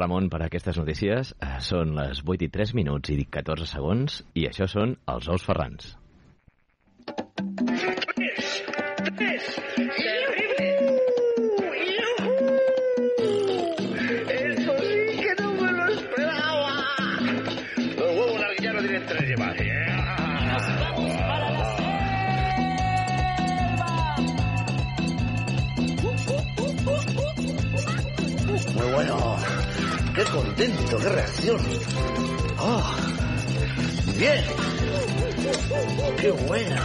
Ramon, per aquestes notícies. Eh, Són les 8 i 3 minuts i 14 segons i això són els ous ferrans. Eso Qué contento, qué reacción. Ah, bien. Qué buena.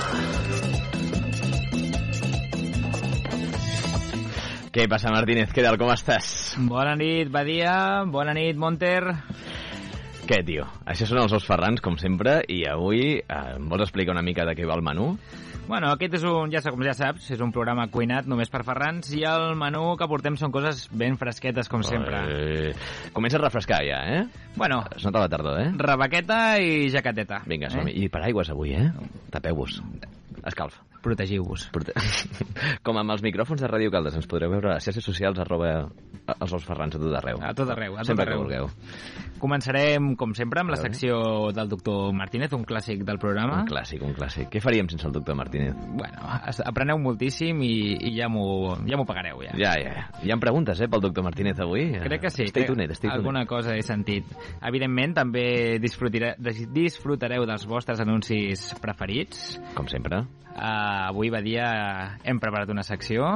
Què passa, Martínez? Què tal? Com estàs? Bona nit, Badia. Bona nit, Monter. Què, tio? Això són els ous ferrans, com sempre, i avui eh, em vols explicar una mica de què va el menú? Bueno, aquest és un, ja com ja saps, és un programa cuinat només per ferrans i el menú que portem són coses ben fresquetes, com sempre. Eh, comença a refrescar ja, eh? Bueno, Es nota la tardor, eh? rebaqueta i jaqueteta. Vinga, som I paraigües avui, eh? Tapeu-vos. Escalf. Protegiu-vos. Prote- Com amb els micròfons de Ràdio Caldes, ens podreu veure a les xarxes socials arroba els ous ferrans a tot arreu. A tot arreu, a tot Sempre arreu. que vulgueu. Començarem, com sempre, amb la secció del doctor Martínez, un clàssic del programa. Un clàssic, un clàssic. Què faríem sense el doctor Martínez? Bueno, apreneu moltíssim i, i ja m'ho ja pagareu, ja. Ja, ja, ja. Hi ha preguntes, eh, pel doctor Martínez avui? Crec que sí. Stay tuned, stay tuned. Alguna cosa he sentit. Evidentment, també disfrutareu dels vostres anuncis preferits. Com sempre. Uh, avui, va dia hem preparat una secció.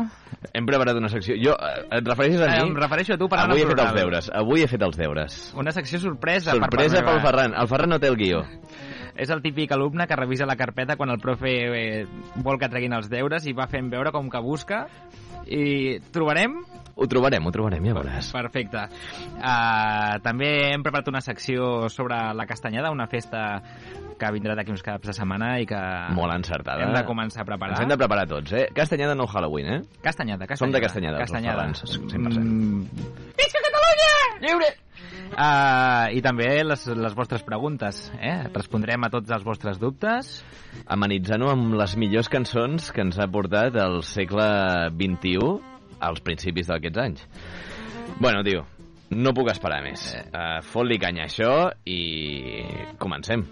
Hem preparat una secció... Jo, eh, et refereixes a Eh, mi? em refereixo a tu parlant Avui he fet els deures. Avui he fet els deures. Una secció sorpresa. per Sorpresa part pel. Ferran. El Ferran no té el guió. És el típic alumne que revisa la carpeta quan el profe eh, vol que treguin els deures i va fent veure com que busca. I trobarem Ho trobarem, ho trobarem, ja veuràs. Perfecte. Uh, també hem preparat una secció sobre la castanyada, una festa que vindrà d'aquí uns caps de setmana i que Molt encertada. hem de començar a preparar. Ens hem de preparar tots, eh? Castanyada no Halloween, eh? Castanyada, castanyada. Som de castanyada, els Castanyada. ferrans, 100%. Mm. Visca Catalunya! Lliure! Uh, I també les, les vostres preguntes, eh? Respondrem a tots els vostres dubtes. Amenitzant-ho amb les millors cançons que ens ha portat el segle XXI als principis d'aquests anys. Bueno, tio, no puc esperar més. Uh, Fot-li canya això i comencem.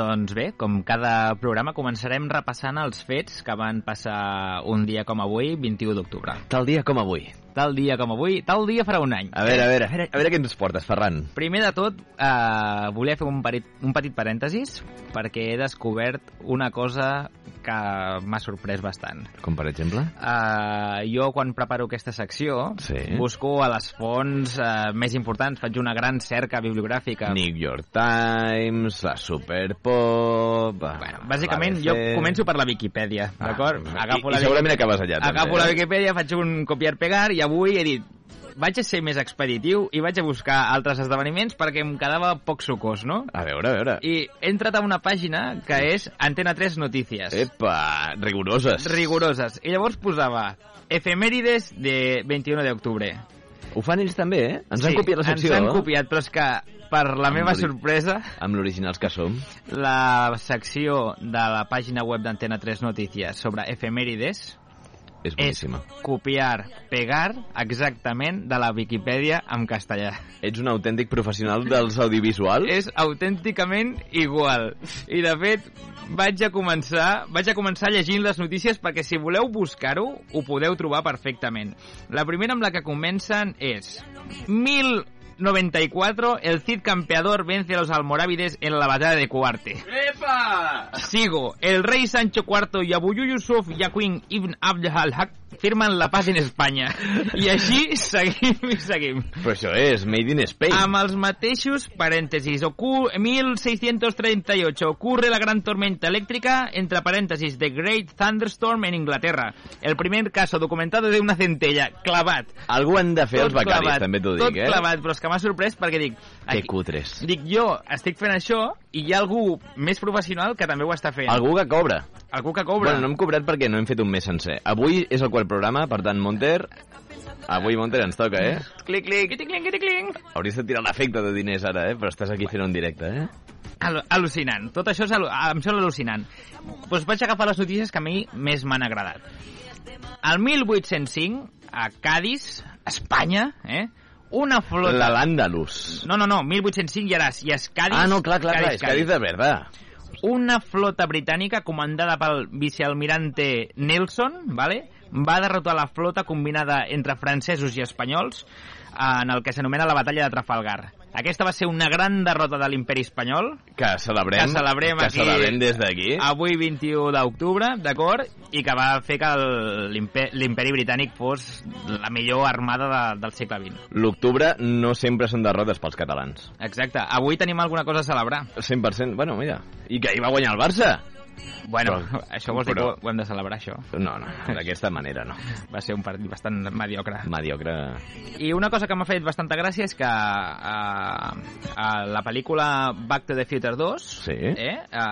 Doncs bé, com cada programa, començarem repassant els fets que van passar un dia com avui, 21 d'octubre. Tal dia com avui. Tal dia com avui, tal dia farà un any. A veure, a veure, a veure, a veure què ens portes, Ferran. Primer de tot, eh, volia fer un petit, un petit parèntesis perquè he descobert una cosa que m'ha sorprès bastant. Com per exemple? Uh, jo, quan preparo aquesta secció, Sí. busco a les fonts uh, més importants, faig una gran cerca bibliogràfica. New York Times, la Superpop... Bueno, bàsicament, jo començo per la Viquipèdia, Ah, d'acord? i- i segurament acabes allà, també, Agafo eh? la Viquipèdia, faig un copiar-pegar i avui he dit vaig a ser més expeditiu i vaig a buscar altres esdeveniments perquè em quedava poc sucós, no? A veure, a veure. I he entrat a una pàgina que és Antena 3 Notícies. Epa, rigoroses. Rigoroses. I llavors posava efemèrides de 21 d'octubre. Ho fan ells també, eh? Ens han copiat la secció. Ens han copiat, però és que per la Amb meva sorpresa, Amb l'originals que som. la secció de la pàgina web d'Antena 3 Notícies sobre efemèrides És és boníssima. copiar, pegar exactament de la Viquipèdia en castellà. Ets un autèntic professional dels audiovisuals? És autènticament igual. I de fet, vaig a començar, vaig a començar llegint les notícies perquè si voleu buscar-ho, ho podeu trobar perfectament. La primera amb la que comencen és 1094, el Cid campeador vence a los almorávides en la batalla de Cuarte. Epa! Sigo, el rey Sancho IV y Abu Yusuf Yaquin ibn Abd al-Haq firmen la paz en Espanya. I així seguim i seguim. Però això és Made in Spain. Amb els mateixos parèntesis. Ocu 1638 ocurre la gran tormenta elèctrica, entre parèntesis, The Great Thunderstorm en Inglaterra. El primer caso documentado de una centella. Clavat. Algú han de fer els becaris, clavat, també t'ho tot dic, eh? clavat, però és que m'ha sorprès perquè dic... Que cutres. Dic, jo estic fent això i hi ha algú més professional que també ho està fent. Algú que cobra. Algú que cobra. Bueno, no hem cobrat perquè no hem fet un mes sencer. Avui és el el programa, per tant, Monter, avui Monter ens toca, eh? Clic, clic, clic, clic, clic, clic. Hauries de tirar l'efecte de diners ara, eh? Però estàs aquí fent un directe, eh? Al al·lucinant. Tot això és al em sembla al·lucinant. Doncs vaig agafar les notícies que a mi més m'han agradat. El 1805, a Cádiz, Espanya, eh? Una flota... La l'Àndalus. No, no, no, 1805 ja, era, ja és Cádiz. Ah, no, clar, clar, clar, és Cádiz de verdad. Una flota britànica comandada pel vicealmirante Nelson, ¿vale? va derrotar la flota combinada entre francesos i espanyols en el que s'anomena la batalla de Trafalgar. Aquesta va ser una gran derrota de l'imperi espanyol, Que celebrem, que celebrem que aquí celebrem des d'aquí. avui 21 d'octubre, d'acord? I que va fer que l'imperi britànic fos la millor armada de, del segle XX. L'octubre no sempre són derrotes pels catalans. Exacte. Avui tenim alguna cosa a celebrar. 100%, bueno, mira. I que ahir va guanyar el Barça. Bueno, Però- això vols dir però- que ho hem de celebrar, això? No, no, d'aquesta manera no. Va ser un partit bastant mediocre. Mediocre. I una cosa que m'ha fet bastanta gràcia és que a la pel·lícula Back to the Future 2, Sí. eh, a,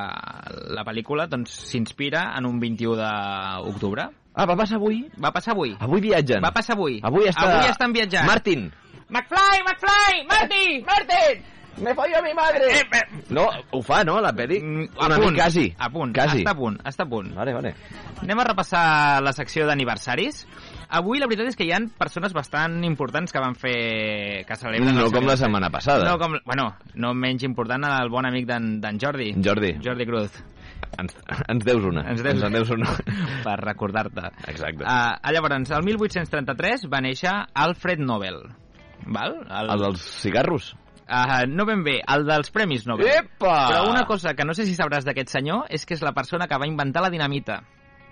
la pel·lícula doncs, s'inspira en un 21 d'octubre. Ah, va passar avui? Va passar avui. Avui viatgen. Va passar avui. Avui està... Avui estan viatjant. Martin! McFly, McFly, Marty, Martin! Me follo a mi madre! Eh, eh, No, ho fa, no, la peli? mm, a Una punt, mica quasi. A punt, Quasi. està a punt, està a punt. Vale, vale. Anem a repassar la secció d'aniversaris. Avui la veritat és que hi ha persones bastant importants que van fer... que celebren No com la setmana passada. No, com, bueno, no menys important el bon amic d'en d'en Jordi. Jordi. Jordi Cruz, Ens, ens deus una. Ens deus- Ens en deus una. per recordar-te. Exacte. Uh, llavors, el 1833 va néixer Alfred Nobel. Val? El, El dels cigarros. Uh, no ben bé, el dels Premis Nobel. Epa! Però una cosa que no sé si sabràs d'aquest senyor és que és la persona que va inventar la dinamita.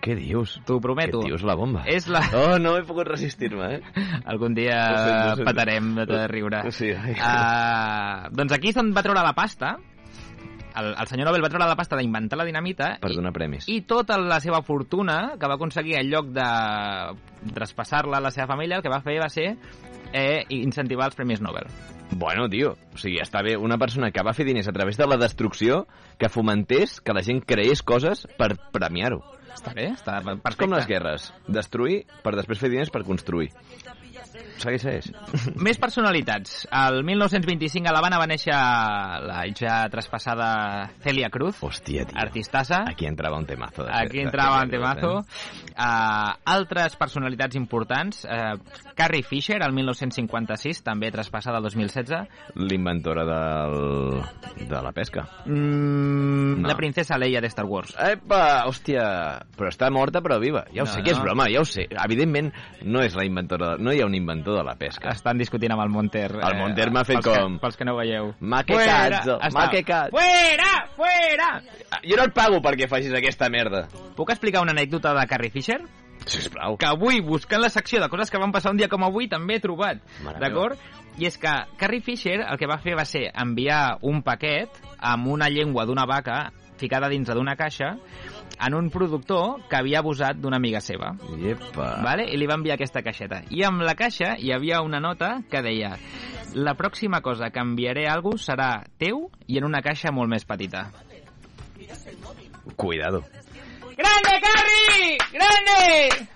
Què dius? T'ho prometo. Què dius, la bomba? És la... Oh, no he pogut resistir-me, eh? Algun dia Ho sento, ho sento. patarem de riure. Sí, ai. Uh, doncs aquí és on va treure la pasta. El, el senyor Nobel va treure la pasta d'inventar la dinamita Per i, donar premis. i tota la seva fortuna que va aconseguir en lloc de traspassar-la a la seva família, el que va fer va ser eh, incentivar els Premis Nobel. Bueno, tio, o sigui, està bé una persona que va fer diners a través de la destrucció que fomentés que la gent creés coses per premiar-ho. Està bé, està És perfecte. com les guerres. Destruir per després fer diners per construir. Segueix, segueix. Més personalitats. El 1925 a l'Havana va néixer la ja traspassada Celia Cruz, Hòstia, tio. artistassa. Aquí entrava un temazo. De Aquí entrava de- en temazo. Uh, altres personalitats importants. Uh, Carrie Fisher, el 1956, també traspassada el 2016. L'inventora del... de la pesca. Mm, No. La princesa Leia de Star Wars. Epa, hòstia, però està morta però viva. Ja ho No, sé que és no. broma, ja ho sé. Evidentment, no és la inventora, no hi ha un inventor de la pesca. Estan discutint amb el Monter. El Monter m'ha fet pels que- com- Pels que no veieu. Ma que Fuera! cazzo, ma que cazzo. Fuera! Fuera! Jo no et pago perquè facis aquesta merda. Puc explicar una anècdota de Carrie Fisher? Sisplau. que avui, buscant la secció de coses que van passar un dia com avui, també he trobat, d'acord? I és que Carrie Fisher el que va fer va ser enviar un paquet amb una llengua d'una vaca ficada dintre d'una caixa en un productor que havia abusat d'una amiga seva. Epa. Vale? I li va enviar aquesta caixeta. I amb la caixa hi havia una nota que deia la pròxima cosa que enviaré a algú serà teu i en una caixa molt més petita. Cuidado. ¡Grande, Carrie! ¡Grande!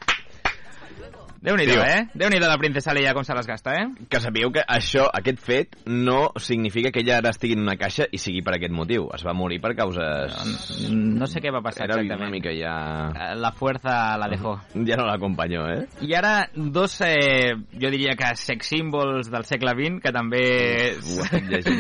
Déu-n'hi-do, Tio. eh? Déu-n'hi-do la princesa Leia com se les gasta, eh? Que sapigueu que això, aquest fet, no significa que ella ara estigui en una caixa i sigui per aquest motiu. Es va morir per causes... No sé què va passar Era una exactament. mica ja... Eh, La fuerza la dejó. Ja no l'acompanyó, eh? I ara dos, eh, jo diria que sex símbols del segle XX que també Ho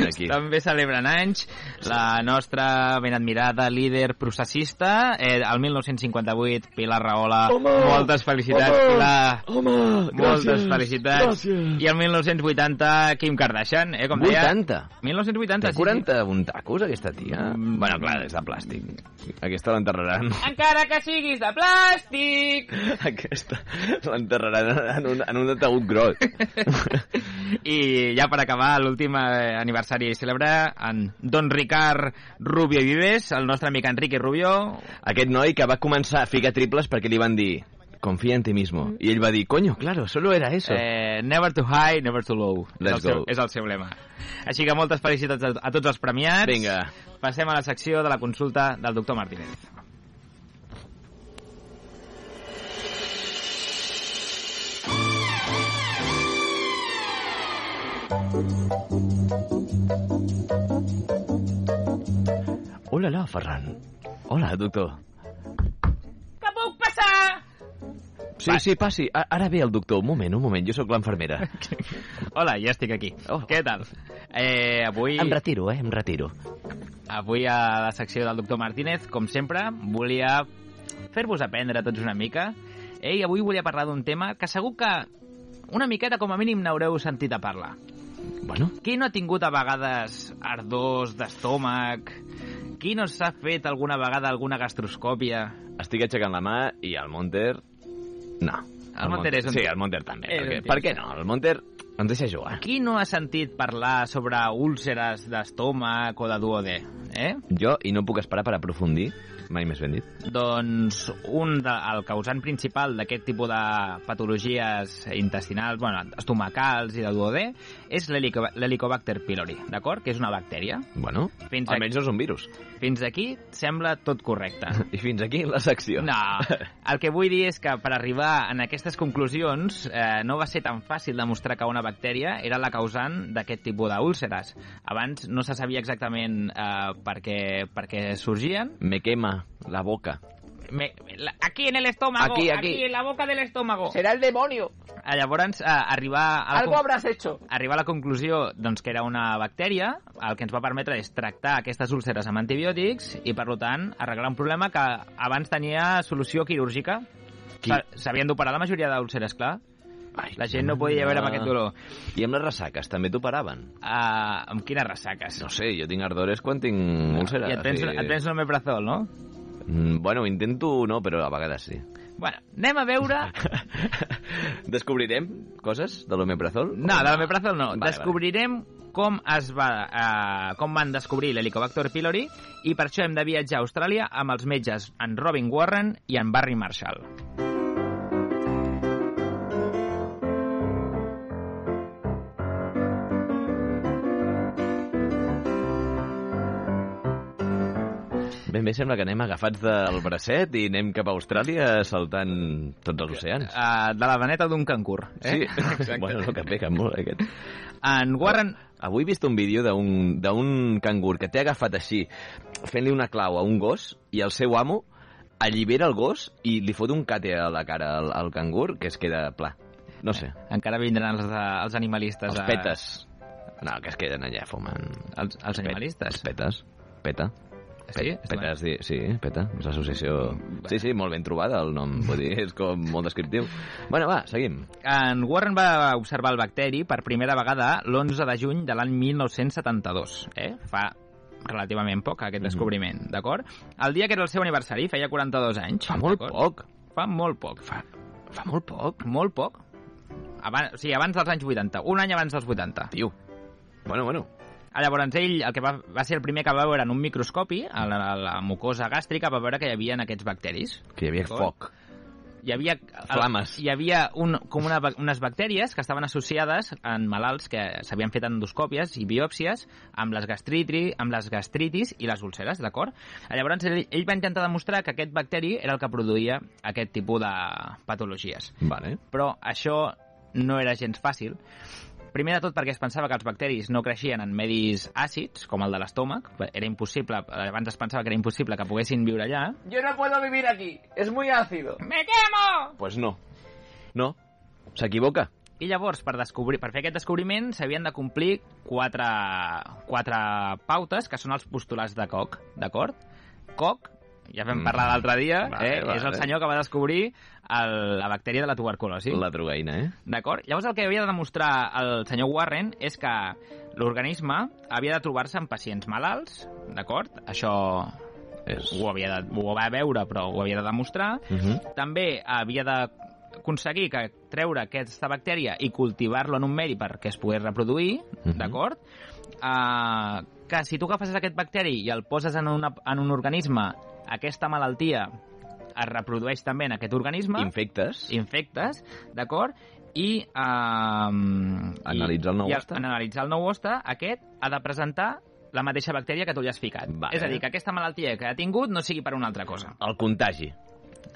aquí. també celebren anys. La nostra ben admirada líder processista, eh, el 1958, Pilar Rahola. Home! Moltes felicitats, Home! Pilar. Home, Moltes felicitats. Gràcies. I el 1980, Kim Kardashian, eh, com deia. 80. 1980, Té sí, sí. 41 tacos, aquesta tia? Mm. Bueno, clar, és de plàstic. Aquesta l'enterraran... Encara que siguis de plàstic! Aquesta l'enterraran en un, en un ataúd groc. I ja per acabar, l'últim eh, aniversari cèlebre, en Don Ricard Rubio i Vives, el nostre amic Enrique Rubio. Aquest noi que va començar a ficar triples perquè li van dir confía en ti mismo. Mm. I ell va dir, coño, claro, solo era eso. Eh, never too high, never too low. Let's és go. Seu, és el seu lema. Així que moltes felicitats a, a tots els premiats. Vinga. Passem a la secció de la consulta del doctor Martínez. Hola, Ferran. Hola, doctor. Sí, sí, passi. A- Ara ve el doctor. Un moment, un moment. Jo sóc l'enfermera. Hola, ja estic aquí. Oh. Què tal? Eh, avui, Em retiro, eh? Em retiro. avui a la secció del doctor Martínez, com sempre, volia fer-vos aprendre tots una mica. Eh, I avui volia parlar d'un tema que segur que una miqueta, com a mínim, n'haureu sentit a parlar. Bueno, Qui no ha tingut a vegades ardors d'estómac? Qui no s'ha fet alguna vegada alguna gastroscòpia? estic aixecant la mà i el Monter... No. El Monter és un Sí, el Monter també. És perquè, per què no? El Monter ens deixa jugar. Qui no ha sentit parlar sobre úlceres d'estómac o de duodè? Eh? Jo, i no puc esperar per aprofundir, mai més ben dit. Doncs un de, el causant principal d'aquest tipus de patologies intestinals, bueno, estomacals i de duodè, és l'helico- l'Helicobacter pylori, d'acord? Que és una bactèria. Bueno, Fins almenys no és un virus. Fins aquí sembla tot correcte. I fins aquí la secció. No, el que vull dir és que per arribar en aquestes conclusions eh, no va ser tan fàcil demostrar que una bactèria era la causant d'aquest tipus d'úlceres. Abans no se sabia exactament eh, per, què, per què sorgien. Me quema la boca. Me, la, aquí en el estómago, Aquí, aquí. en la boca del estómago. Será el demonio. Eh, Llavors, eh, arribar a la, Algo habrás hecho. arribar a la conclusió doncs, que era una bactèria, el que ens va permetre és tractar aquestes úlceres amb antibiòtics i, per tant, arreglar un problema que abans tenia solució quirúrgica. Qui- S'ha- S'havien d'operar la majoria d'úlceres, clar. Ai, La gent no podia veure amb aquest dolor. I amb les ressaques també t'operaven? Uh, amb quines ressaques? No sé, jo tinc ardores quan tinc úlceres. I et prens, i- et prens l'omeprazol, no? Mm, Bueno, intento no, però a vegades sí. Bueno, anem a veure... Descobrirem coses de l'omeprazol? No, de l'omeprazol no. Vale, Descobrirem com es va, eh, com van descobrir l'Helicobacter pylori i per això hem de viatjar a Austràlia amb els metges en Robin Warren i en Barry Marshall. Ben bé, sembla que anem agafats del bracet i anem cap a Austràlia saltant tots els oceans. Uh, de la vaneta d'un cancur. Eh? Sí, bueno, no, que pega molt, eh, aquest. En Warren... Avui he vist un vídeo d'un cangur que té agafat així, fent-li una clau a un gos, i el seu amo allibera el gos i li fot un cate a la cara al, al cangur que es queda pla. No sé, Encara vindran els, eh, els animalistes. els a- petes. No, que es queden allà fumant. Els, els animalistes. Els petes. Peta. Sí? Pe- Petes, di- sí, PETA, és l'associació... Sí, sí, molt ben trobada el nom, vull dir, és com molt descriptiu. Bueno, va, seguim. En Warren va observar el bacteri per primera vegada l'11 de juny de l'any 1972, eh? Fa relativament poc, aquest Mhm. descobriment, d'acord? El dia que era el seu aniversari, feia 42 anys. Fa molt poc. Fa molt poc. Fa, fa molt poc. Molt poc. Abans, o sigui, abans dels anys 80. Un any abans dels 80. Tio. Bueno, bueno. Llavors ell el que va, va ser el primer que va veure en un microscopi, a la, a la mucosa gàstrica, va veure que hi havia aquests bacteris. Que hi havia foc. Hi havia, Flames. Hi havia un, com una, unes bactèries que estaven associades en malalts que s'havien fet endoscòpies i biòpsies amb les, gastritri, amb les gastritis i les úlceres, d'acord? Llavors ell, ell va intentar demostrar que aquest bacteri era el que produïa aquest tipus de patologies. Vale. Però això no era gens fàcil. Primer de tot perquè es pensava que els bacteris no creixien en medis àcids, com el de l'estómac. Era impossible, abans es pensava que era impossible que poguessin viure allà. Yo no puedo vivir aquí. Es muy ácido. ¡Me quemo! Pues no. No. S'equivoca. I llavors, per, descobrir, per fer aquest descobriment, s'havien de complir quatre, quatre pautes, que són els postulats de Koch, d'acord? Koch, ja vam Mm. parlar l'altre dia, Vale, eh? vale. és el senyor que va descobrir el, la bactèria de la tuberculosi. La drogaïna, eh? D'acord? Llavors el que havia de demostrar el senyor Warren és que l'organisme havia de trobar-se en pacients malalts, d'acord? Això És... ho, havia de, ho va veure, però ho havia de demostrar. Uh -huh. També havia d'aconseguir que treure aquesta bactèria i cultivar-lo en un medi perquè es pogués reproduir, Mhm. d'acord? Uh, que si tu agafes aquest bacteri i el poses en, una, en un organisme, aquesta malaltia es reprodueix també en aquest organisme, Infectes. infectes, d'acord? I, um, Analitzar el nou i, hoste. En analitzar el nou hoste, aquest ha de presentar la mateixa bactèria que tu li has ficat. Vale. És a dir, que aquesta malaltia que ha tingut no sigui per una altra cosa. El contagi.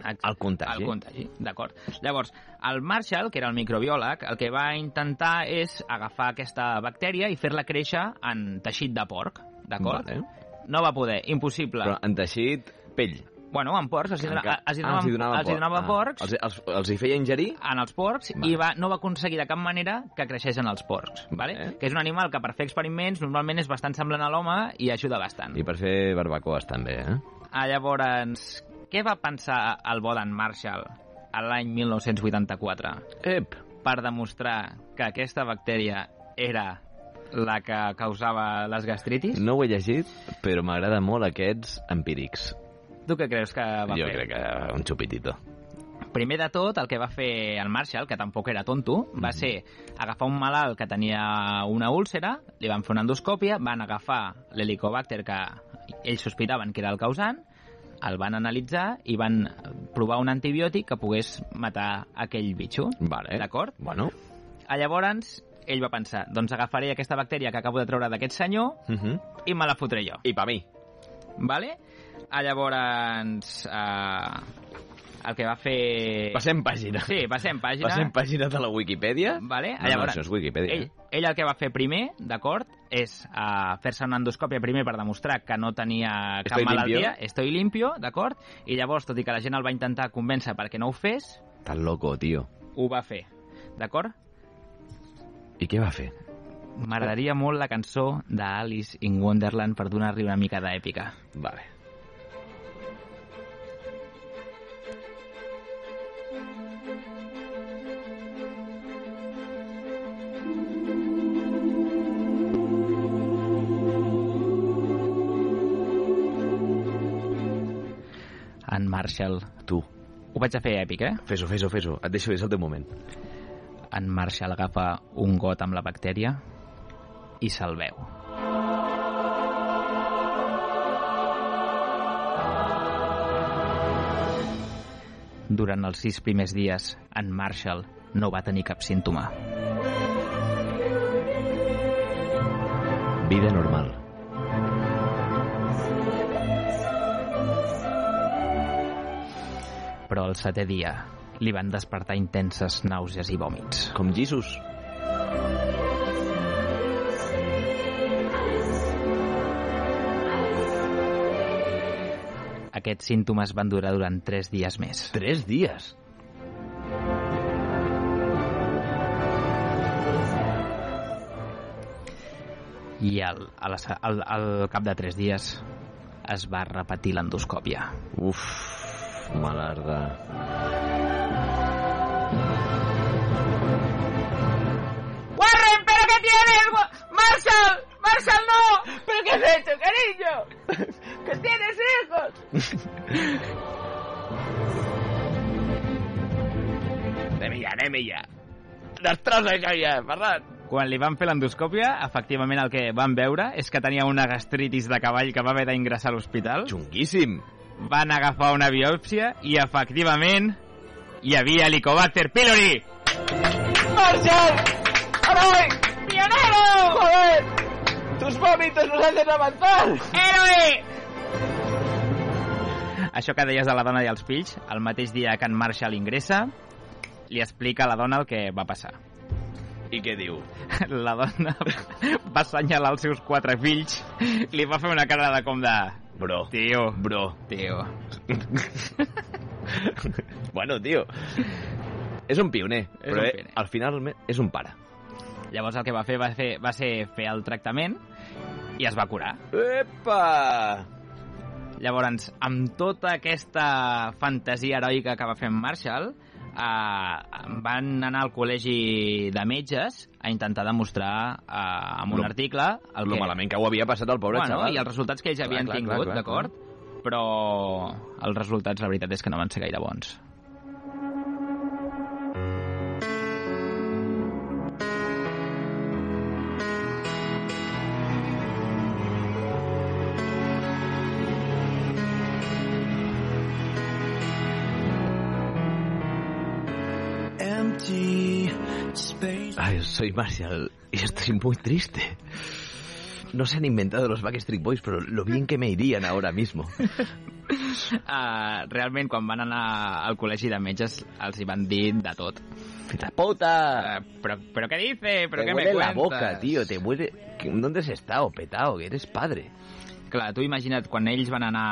El contagi. El contagi, d'acord. Llavors, el Marshall, que era el microbiòleg, el que va intentar és agafar aquesta bactèria i fer-la créixer en teixit de porc, d'acord? Vale. No va poder, impossible. Però en teixit, pell. Bueno, en porcs, els, hi Enca- els, hi Ah, donaven, els hi donava els hi donava ah, porcs Els, els, els hi feia ingerir? en els porcs Vale. i va, no va aconseguir de cap manera que creixés en els porcs, vale? Vale. que és un animal que per fer experiments normalment és bastant semblant a l'home i ajuda bastant. I per fer barbacoes també, eh? Ah, llavors, què va pensar el bo d'en Marshall a l'any 1984 Ep! per demostrar que aquesta bactèria era la que causava les gastritis? No ho he llegit, però m'agrada molt aquests empírics. Tu què creus que va jo fer? crec que un xupitito. Primer de tot, el que va fer el Marshall, que tampoc era tonto, va ser agafar un malalt que tenia una úlcera, li van fer una endoscòpia, van agafar l'helicobacter que ells sospitaven que era el causant, el van analitzar i van provar un antibiòtic que pogués matar aquell bitxo. Vale. D'acord? Bueno. A llavors, ell va pensar, doncs agafaré aquesta bactèria que acabo de treure d'aquest senyor Uh -huh. i me la fotré jo. I pa mi. Vale? A llavors, eh, el que va fer... Passem pàgina. Sí, passem pàgina. Passem pàgina de la Wikipedia. Vale? No, no, això és Wikipedia. Ell, ell el que va fer primer, d'acord, és uh, fer-se una endoscòpia primer per demostrar que no tenia cap Estoy malaltia. limpio. Estoy limpio, d'acord? I llavors, tot i que la gent el va intentar convèncer perquè no ho fes, Tan loco, tio. ho va fer. D'acord? I què va fer? M'agradaria molt la cançó d'Alice in Wonderland per donar-li una mica d'èpica. Vale. En Marshall. Tu, Ho vaig a fer èpic, eh? fes-ho, fes-ho, fes-ho. Et deixo, és el teu moment. En Marshall agafa un got amb la bactèria i se'l veu. Durant els sis primers dies, en Marshall no va tenir cap símptoma. Vida normal. Però el setè dia li van despertar intenses nàusees i vòmits. Com Jesus. Aquests símptomes van durar durant tres dies més. Tres dies. I al, a la, se- al, al cap de tres dies es va repetir l'endoscòpia. Uf, malarda. ¡Warren, pero qué tienes! ¡Marshall! ¡Marshall, no! ¿Pero qué has hecho, cariño? ¡Que tienes hijos! Anem ja, anem ja. Destrossa això ja, Ferran. Quan li van fer l'endoscòpia, efectivament el que van veure és que tenia una gastritis de cavall que va haver d'ingressar a l'hospital. Xunguíssim. Van agafar una biòpsia i efectivament hi havia Helicobacter pylori. ¡Marshall! ¡Aroy! ¡Pionero! ¡Joder! ¡Tus vómitos nos hacen avanzar! Héroe! Això que deies de la dona i els fills, el mateix dia que en Marshall ingressa, li explica a la dona el que va passar. I què diu? La dona va assenyalar els seus quatre fills, li va fer una cara de com de... Bro. Tio, Bro. tio. bueno, tio. És un pioner, És però un eh, pioner. al final és un pare. Llavors el que va fer va, fer va ser fer el tractament i es va curar. Epa! Llavors, amb tota aquesta fantasia heroica que va fer en Marshall, eh, van anar al col·legi de metges a intentar demostrar eh, amb un Lo- article el Lo que... malament que ho havia passat el pobre bueno, xaval. i els resultats que ells Clar, havien clar, tingut, d'acord? Però els resultats, la veritat és que no van ser gaire bons. Soy Marshall y estoy muy triste. no se han inventado los Backstreet Boys, pero lo bien que me irían ahora mismo. Uh, realment, quan van anar al col·legi de metges, els hi van dir de tot. ¡La puta! Uh, però, però què dice? Però te què me huele la cuentas? boca, tío, te huele... ¿Dónde has estado, petao? Que eres padre. Clar, tu imagina't, quan ells van anar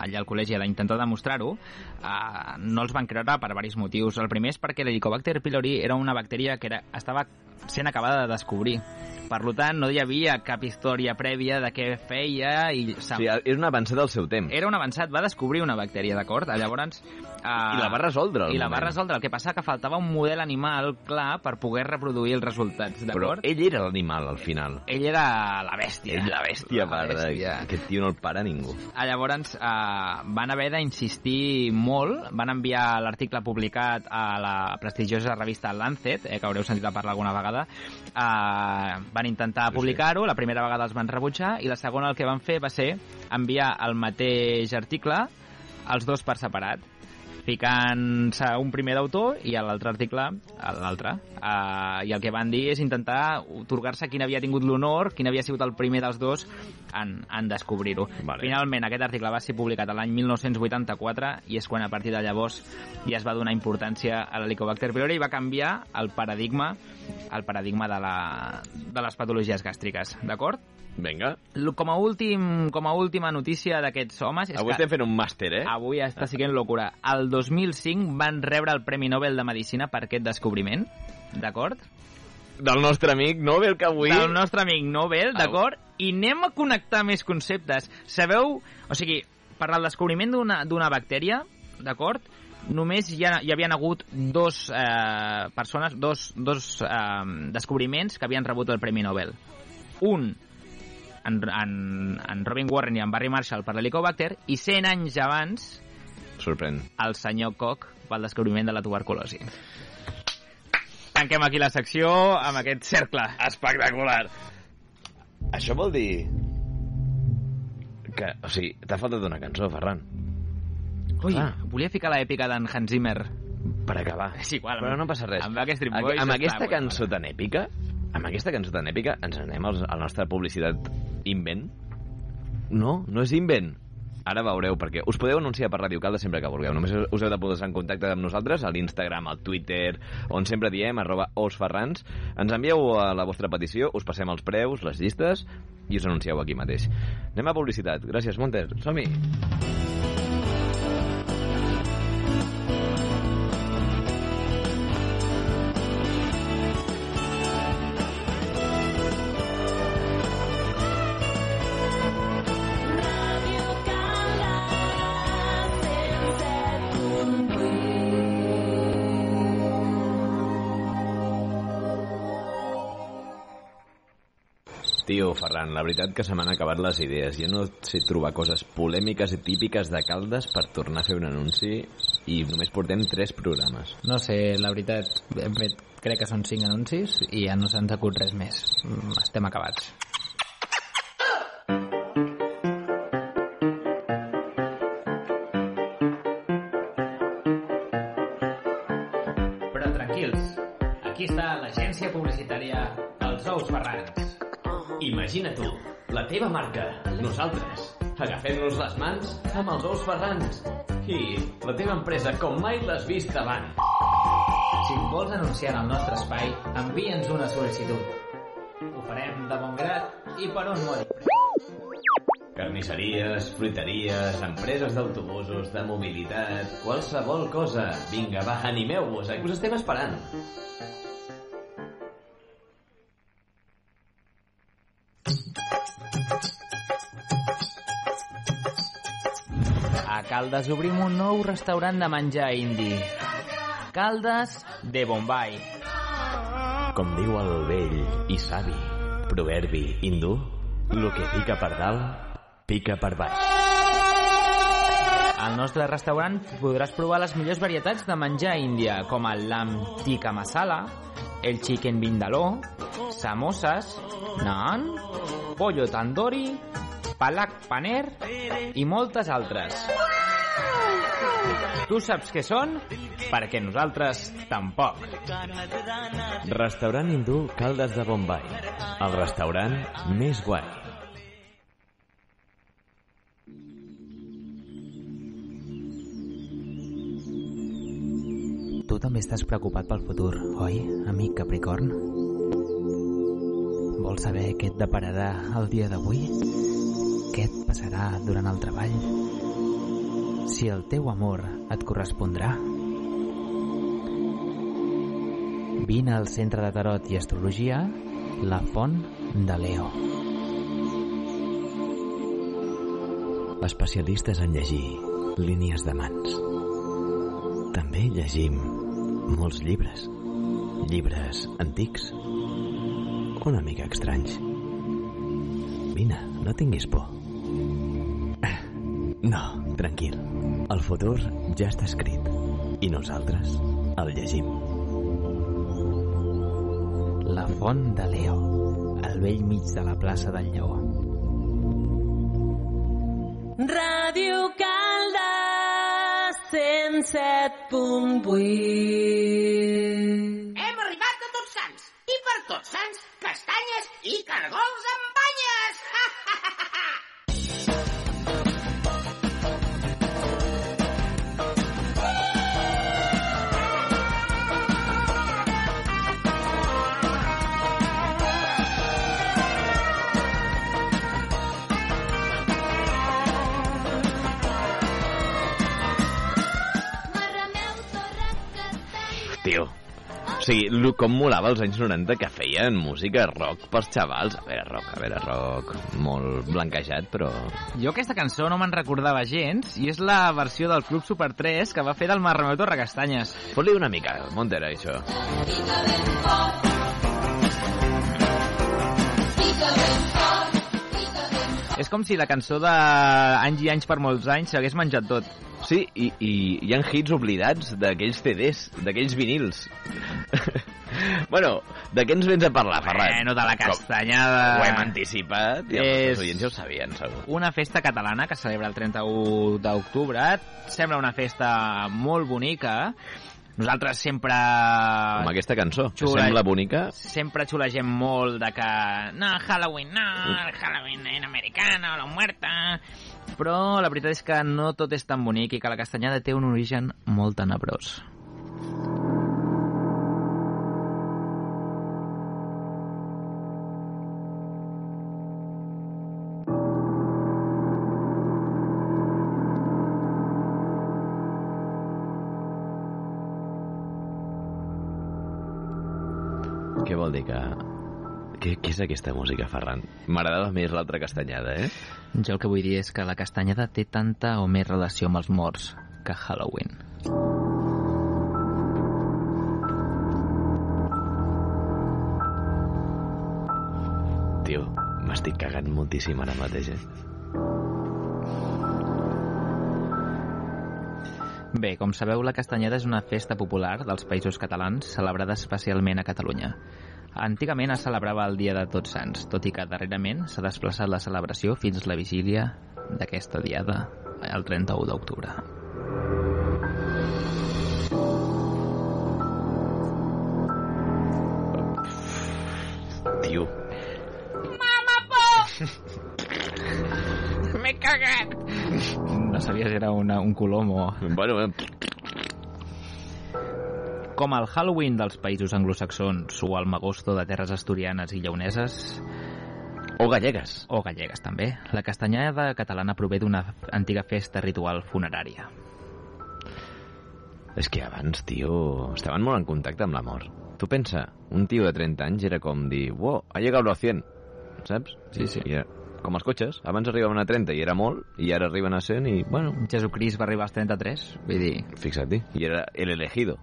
allà al col·legi a intentar demostrar-ho, uh, no els van creure per diversos motius. El primer és perquè l'Helicobacter pylori era una bactèria que era, estava sent acabada de descobrir. Per tant, no hi havia cap història prèvia de què feia i... O sigui, és un avançat del seu temps. Era un avançat, va descobrir una bactèria, d'acord? Llavors... Uh, I la va resoldre, I la va resoldre. El que passa que faltava un model animal clar per poder reproduir els resultats, Però d'acord? ell era l'animal, al final. Ell era la bèstia. Ell, la bèstia, La de... bèstia. Aquest tio no el para ningú. Ah, Llavors, eh, van haver d'insistir molt, van enviar l'article publicat a la prestigiosa revista Lancet, eh, que haureu sentit a parlar alguna vegada, eh, van intentar publicar-ho, la primera vegada els van rebutjar, i la segona el que van fer va ser enviar el mateix article els dos per separat ficant-se un primer d'autor i a l'altre article a l'altre. Uh, I el que van dir és intentar otorgar-se quin havia tingut l'honor, quin havia sigut el primer dels dos en, en descobrir-ho. Vale. Finalment, aquest article va ser publicat l'any 1984 i és quan a partir de llavors ja es va donar importància a l'Helicobacter pylori i va canviar el paradigma el paradigma de, la, de les patologies gàstriques, d'acord? Vinga. Com a, últim, com a última notícia d'aquests homes... És Avui que estem fent un màster, eh? Avui està siguent locura. El 2005 van rebre el Premi Nobel de Medicina per aquest descobriment, d'acord? Del nostre amic Nobel, que avui... Del nostre amic Nobel, d'acord? I anem a connectar més conceptes. Sabeu... O sigui, per al descobriment d'una d'una bactèria, d'acord? Només hi, ha, hi havien hagut dos eh, persones, dos, dos eh, descobriments que havien rebut el Premi Nobel. Un, en, en, en Robin Warren i en Barry Marshall per l'helicobacter, i 100 anys abans Sorprèn. el senyor Koch pel descobriment de la tuberculosi. Tanquem aquí la secció amb aquest cercle. Espectacular. Això vol dir... Que, o sigui, t'ha faltat una cançó, Ferran, Ui, Ah. volia ficar l'èpica d'en Hans Zimmer. per acabar. És igual. Però no passa res. Amb Amb- Boys amb aquesta cançó tan èpica, amb aquesta cançó tan èpica, ens anem als, a la nostra publicitat invent? No, no és invent. Ara veureu, perquè us podeu anunciar per Ràdio Calda sempre que vulgueu. Només us heu de posar en contacte amb nosaltres a l'Instagram, al Twitter, on sempre diem, arroba osferrans. Ens envieu a la vostra petició, us passem els preus, les llistes, i us anuncieu aquí mateix. Anem a publicitat. Gràcies, Monter. Som-hi. Tio, Ferran, la veritat que se m'han acabat les idees. Jo no sé trobar coses polèmiques i típiques de Caldes per tornar a fer un anunci i només portem tres programes. No sé, la veritat, hem fet, crec que són cinc anuncis i ja no se'ns acut res més. Mm, Estem acabats. Però tranquils, aquí està l'agència publicitària Els Ous Ferrans. Imagina tu, la teva marca, nosaltres, agafem-nos les mans amb els ous ferrans i la teva empresa com mai l'has vist abans. Si et vols anunciar en el nostre espai, envia'ns una sol·licitud. Ho farem de bon grat i per un mòdic preu. Carnisseries, fruiteries, empreses d'autobusos, de mobilitat, qualsevol cosa. Vinga, va, animeu-vos, eh, que us estem esperant. A Caldes obrim un nou restaurant de menjar indi. Caldes de Bombay. Com diu el vell i savi proverbi hindú, lo que pica per dalt, pica per baix. Al nostre restaurant podràs provar les millors varietats de menjar índia, com el lamb tikka masala, el chicken vindaloo, samosas, naan, pollo tandoori, palak paner i moltes altres. Tu saps què són? Perquè nosaltres tampoc. Restaurant hindú Caldes de Bombay. El restaurant més guai. També estàs preocupat pel futur, oi, amic Capricorn? Vols saber què et depararà el dia d'avui? Què et passarà durant el treball? Si el teu amor et correspondrà? Vine al Centre de Tarot i Astrologia, la Font de Leo. Especialistes en llegir línies de mans. També llegim molts llibres. Llibres antics. Una mica estranys. Vine, no tinguis por. No, tranquil. El futur ja està escrit. I nosaltres el llegim. La Font de Leo, al vell mig de la plaça del Lleó. Ràdio Caldes 107.8 Hem o sigui, com molava als anys 90 que feien música rock pels xavals. A veure, rock, a veure, rock molt blanquejat, però... Jo aquesta cançó no me'n recordava gens i és la versió del Club Super 3 que va fer del Marrameu Torrecastanyes. Fot-li una mica, Montera, això. És com si la cançó de anys i anys per molts anys s'hagués menjat tot. Sí, i, i hi ha hits oblidats d'aquells CDs, d'aquells vinils. bueno, de què ens vens a parlar, Ferran? Bueno, de la Com- castanyada. Ho hem anticipat i els És- oients ja ho sabien, segur. Una festa catalana que celebra el 31 d'octubre. Sembla una festa molt bonica. Nosaltres sempre... Amb aquesta cançó, que Xula. sembla bonica. Sempre xulegem molt de que... No, Halloween no, Halloween en americano, la muerta... Però la veritat és que no tot és tan bonic i que la castanyada té un origen molt tenebrós. Què vol dir que... Què, què és aquesta música, Ferran? M'agradava més l'altra castanyada, eh? Jo el que vull dir és que la castanyada té tanta o més relació amb els morts que Halloween. Tio, m'estic cagant moltíssim ara mateix, eh? Bé, com sabeu, la castanyada és una festa popular dels països catalans celebrada especialment a Catalunya. Antigament es celebrava el Dia de Tots Sants, tot i que darrerament s'ha desplaçat la celebració fins la vigília d'aquesta diada, el 31 d'octubre. Tio, Mama, por! M'he cagat. No sabia si era una, un colom o... bueno, eh, Com el Halloween dels països anglosaxons o el Magosto de terres asturianes i lleoneses, o gallegues. o gallegues també, la castanyada catalana prové d'una antiga festa ritual funerària. És que abans, tio, estaven molt en contacte amb la mort. Tu pensa, un tio de 30 anys era com dir, wow, ha llegat a 100, saps? Sí, sí. I era, com els cotxes, abans arribaven a 30 i era molt, i ara arriben a 100 i, bueno, Jesucrist va arribar als 33, vull dir... fixa't-hi, i era el elegido.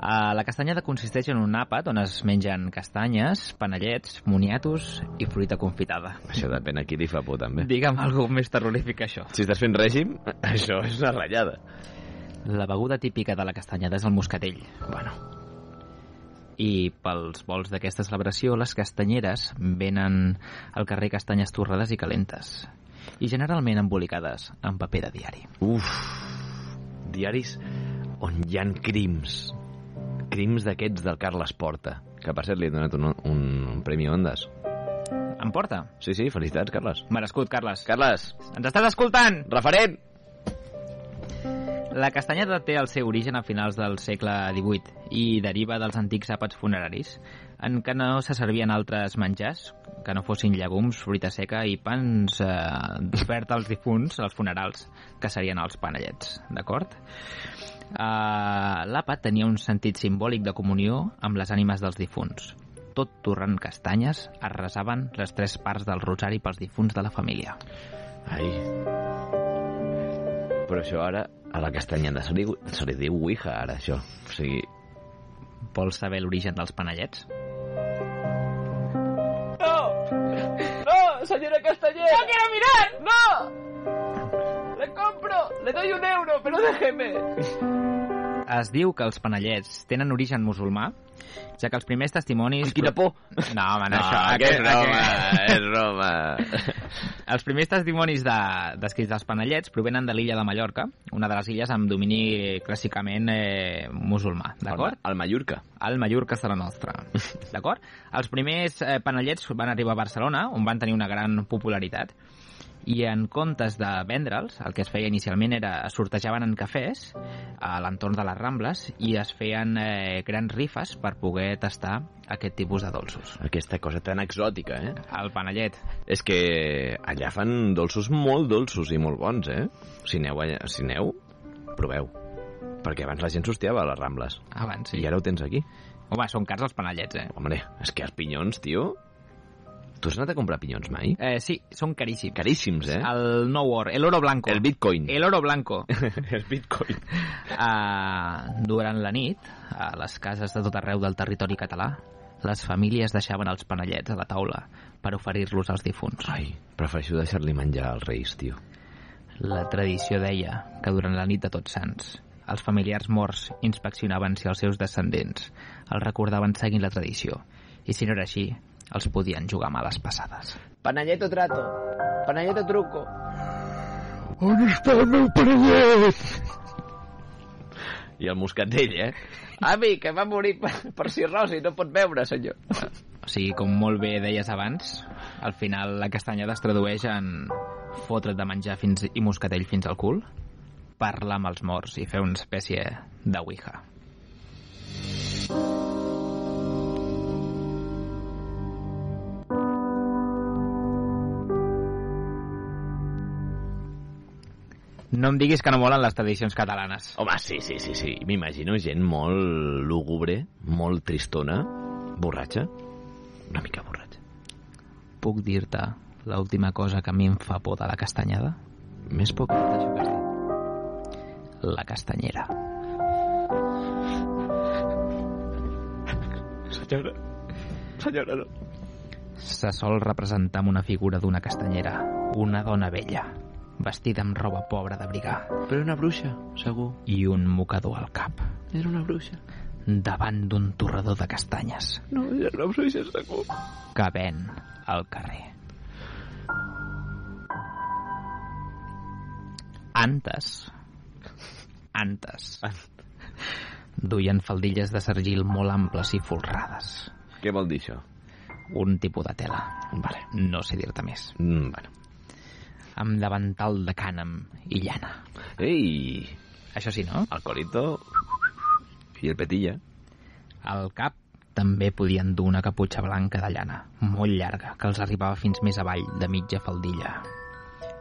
Uh, la castanyada consisteix en un àpat on es mengen castanyes, panellets, moniatos i fruita confitada. Això depèn a qui li fa por, també. Digue'm alguna més terrorífic que això. Si estàs fent règim, això és una ratllada. La beguda típica de la castanyada és el moscatell. Bueno, I pels vols d'aquesta celebració, les castanyeres venen al carrer castanyes torrades i calentes. I generalment embolicades en paper de diari. uf, diaris on hi han crims. Crims d'aquests del Carles Porta, que per cert li he donat un, un, un premi Ondas. Em porta? Sí, sí, felicitats, Carles. Merescut, Carles. Carles, Ens estàs escoltant? referent! La castanyada té el seu origen a finals del segle XVIII i deriva dels antics àpats funeraris, en què no se servien altres menjars que no fossin llegums, fruita seca i pans eh, d'oferta als difunts, als funerals, que serien els panellets, d'acord? Uh, L'àpat tenia un sentit simbòlic de comunió amb les ànimes dels difunts. Tot torrant castanyes es resaven les tres parts del rosari pels difunts de la família. Ai. Però això ara, a la castanyada se li, se li diu Ouija, ara, això. O sigui, Vols saber l'origen dels panellets? ¡No! ¡No, señora Castañeda! ¡No quiero mirar! ¡No! Le compro, le doy un euro, pero déjeme. Es diu que els panellets tenen origen musulmà, ja que els primers testimonis... quina por! No, home, no, no, això... que és aquest- broma, aquest- és broma. Els primers testimonis de, descrits dels panellets provenen de l'illa de Mallorca, una de les illes amb domini clàssicament eh, musulmà, d'acord? Al Mallorca. Al Mallorca serà nostra, d'acord? Els primers eh, panellets van arribar a Barcelona, on van tenir una gran popularitat, i en comptes de vendre'ls, el que es feia inicialment era es sortejaven en cafès a l'entorn de les Rambles i es feien eh, grans rifes per poder tastar aquest tipus de dolços. Aquesta cosa tan exòtica, eh? El panellet. És que allà fan dolços molt dolços i molt bons, eh? Si aneu, allà, si aneu proveu. Perquè abans la gent s'hostiava a les Rambles. Abans, I sí. ara ho tens aquí. Home, són cars els panellets, eh? Hombre, és que els pinyons, tio... Tu has anat a comprar pinyons mai? Eh, sí, són caríssims. Caríssims, eh? El no war, el oro blanco. El bitcoin. El oro blanco. el bitcoin. Uh, durant la nit, a les cases de tot arreu del territori català, les famílies deixaven els panellets a la taula per oferir-los als difunts. Ai, prefereixo deixar-li menjar als reis, tio. La tradició deia que durant la nit de Tots Sants, els familiars morts inspeccionaven si els seus descendents els recordaven seguint la tradició, i si no era així, els podien jugar males passades. Panelleto trato. Panelleto truco. On està el meu parellet? I el moscatell, eh? Avi, que va morir per, per cirrosi, no pot veure, senyor. O sigui, com molt bé deies abans, al final la castanyada es tradueix en fotre't de menjar fins i moscatell fins al cul, parlar amb els morts i fer una espècie de ouija. No em diguis que no molen les tradicions catalanes. Home, sí, sí, sí, sí. M'imagino gent molt lúgubre, molt tristona, borratxa. Una mica borratxa. Puc dir-te l'última cosa que a mi em fa por de la castanyada? Més poc. La castanyera. Senyora, senyora, no. Se sol representar amb una figura d'una castanyera, una dona vella, vestida amb roba pobra d'abrigar Però una bruixa, segur. i un mocador al cap, Era una bruixa. davant d'un torrador de castanyes No, era una bruixa, segur. que ven al carrer. Antes, antes, duien faldilles de sergil molt amples i folrades. Què vol dir això? Un tipus de tela. Vale. No sé dir-te més. Mm, bueno. Amb davantal de cànem i llana. Ei, Això sí, no? el corito i el petilla. Al cap també podien dur una caputxa blanca de llana, molt llarga, que els arribava fins més avall de mitja faldilla,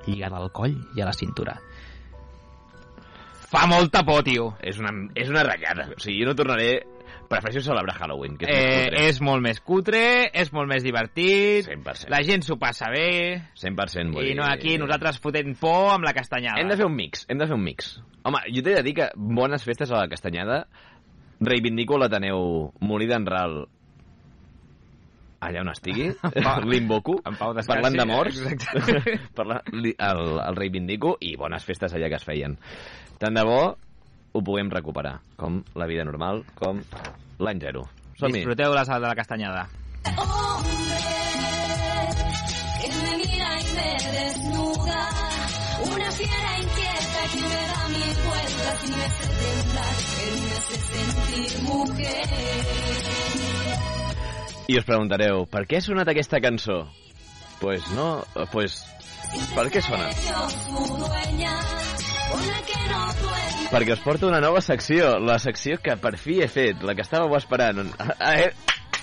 lligada al coll i a la cintura. Fa molta por, tio! És una, és una ratllada. O sigui, jo no tornaré... Prefereixo celebrar Halloween, que és més Eh, cutre. és molt més cutre, és molt més divertit, 100%. la gent s'ho passa bé, 100% vull i no dir- aquí nosaltres fotent por amb la castanyada. Hem de fer un mix, hem de fer un mix. Home, jo t'he de dir que bones festes a la Castanyada reivindico l'Ateneu Molí d'en Ral allà on estigui, l'invoco, parlant de morts, exacte. parla, el, el reivindico i bones festes allà que es feien. Tant de bo ho puguem recuperar, com la vida normal, com l'any zero. Som-hi. Disfruteu la sal de la castanyada. que me mira y me desnuda. Una fiera inquieta que me da mil vueltas y me hace temblar, que me hace sentir mujer. I us preguntareu, per què ha sonat aquesta cançó? Pues no, pues... Per què sona? Perquè us porto una nova secció, la secció que per fi he fet, la que estàveu esperant. Ah, eh,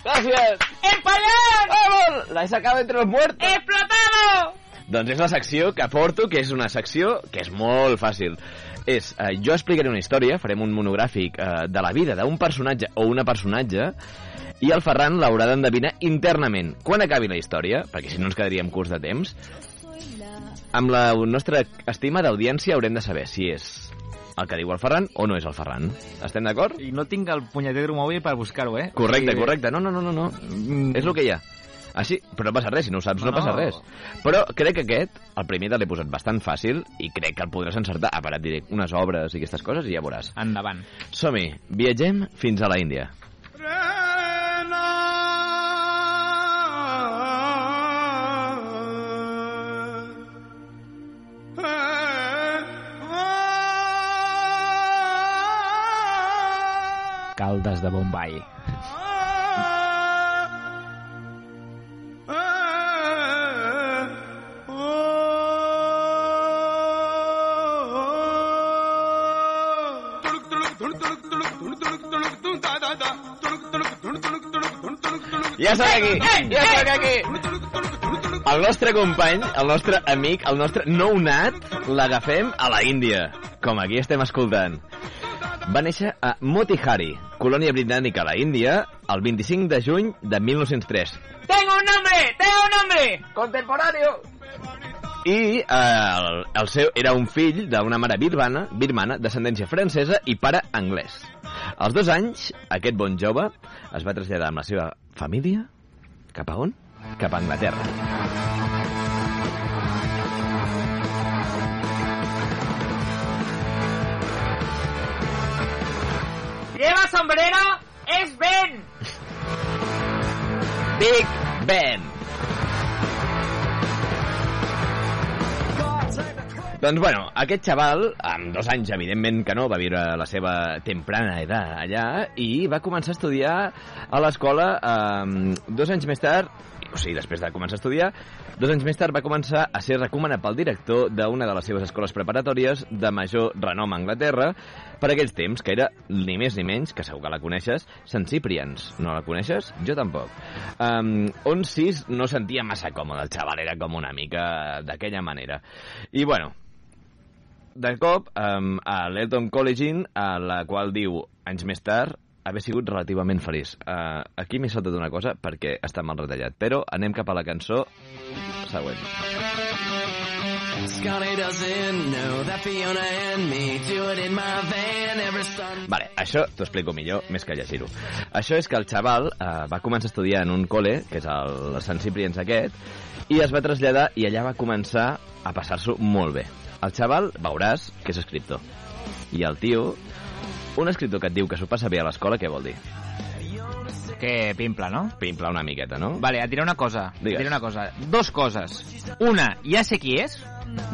Gràcies! ¡Español! ¡Vamos! La he sacado entre los muertos. ¡Explotado! Doncs és la secció que porto, que és una secció que és molt fàcil. És, eh, jo explicaré una història, farem un monogràfic eh, de la vida d'un personatge o una personatge, i el Ferran l'haurà d'endevinar internament. Quan acabi la història, perquè si no ens quedaríem curts de temps, amb la nostra estima d'audiència haurem de saber si és el que diu el Ferran o no és el Ferran. Estem d'acord? I no tinc el punyetero mòbil per buscar-ho, eh? Correcte, I- correcte. No, no, no, no, no. És el que hi ha. Així, però no passa res, si no ho saps no, No, passa res. Però crec que aquest, el primer te l'he posat bastant fàcil i crec que el podràs encertar. A part, et diré unes obres i aquestes coses i ja veuràs. Endavant. Som-hi, viatgem fins a la Índia. Caldes de Bombay. Ja soc aquí! Ja soc aquí! El nostre company, el nostre amic, el nostre nounat, l'agafem a la Índia, com aquí estem escoltant. Va néixer a Motihari, colònia britànica a la Índia, el 25 de juny de 1903. ¡Tengo un nombre! ¡Tengo un nombre! ¡Contemporáneo! I eh, el, el seu era un fill d'una mare birmana, birmana, d'ascendència francesa i pare anglès. Als dos anys, aquest bon jove es va traslladar amb la seva família cap a on? Cap a Anglaterra. ¡Lleva sombrero! ¡Es Ben! Big Ben. Doncs bueno, aquest xaval, amb dos anys, evidentment que no, va viure la seva temprana edat allà i va començar a estudiar a l'escola eh, dos anys més tard, o sigui, després de començar a estudiar, dos anys més tard va començar a ser recomanat pel director d'una de les seves escoles preparatòries de major renom a Anglaterra per aquells temps, que era ni més ni menys, que segur que la coneixes, Sant Ciprians. No la coneixes? Jo tampoc. Um, on sis no sentia massa còmode, el xaval era com una mica d'aquella manera. I bueno, de cop um, a l'Elton College, a la qual diu, anys més tard, haver sigut relativament feliç. Uh, aquí m'he saltat una cosa perquè està mal retallat, però anem cap a la cançó següent. Vale, això t'ho explico millor, més que llegir-ho. Això és que el xaval eh, va començar a estudiar en un col·le, que és el Sant Ciprians aquest, i es va traslladar i allà va començar a passar-s'ho molt bé. El xaval, veuràs, que és escriptor. I el tio, un escriptor que et diu que s'ho passa bé a l'escola, què vol dir? Que pimple, no? Pimpla una miqueta, no? Vale, et diré una cosa. Et Digues. diré una cosa. Dos coses. Una, ja sé qui és,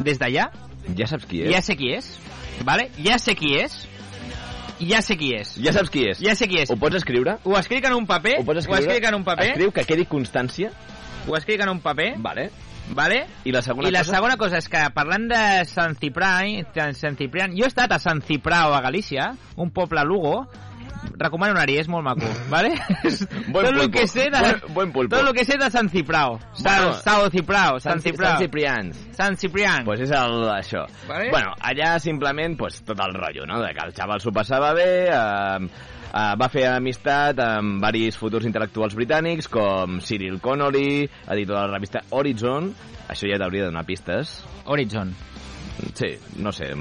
des d'allà. Ja saps qui és? Ja sé qui és. Vale? Ja sé qui és. Ja sé qui és. Ja saps qui és? Ja sé qui és. Ho pots escriure? Ho escric en un paper. Ho pots Ho escriure? escric en un paper. Escriu que quedi constància. Ho escric en un paper. Vale. Vale? I la segona I la cosa? segona cosa és que parlant de Sant Ciprià, Sant Ciprià, jo he estat a Sant Ciprà a Galícia, un poble a Lugo, recomano anar-hi, és molt maco, vale? Buen tot el que sé de, Buen- buen pulpo. tot el que sé de Sant Ciprà. Sant, Bueno, Sao Ciprà, Sant Sant Ciprà. Ciprians. Sant Ciprià. Pues és el, això. Vale. Bueno, allà simplement pues, tot el rotllo, no? De que el xaval s'ho passava bé, eh, eh, va fer amistat amb varis futurs intel·lectuals britànics, com Cyril Connolly, editor de la revista Horizon, això ja t'hauria de donar pistes. Horizon. Sí, no sé,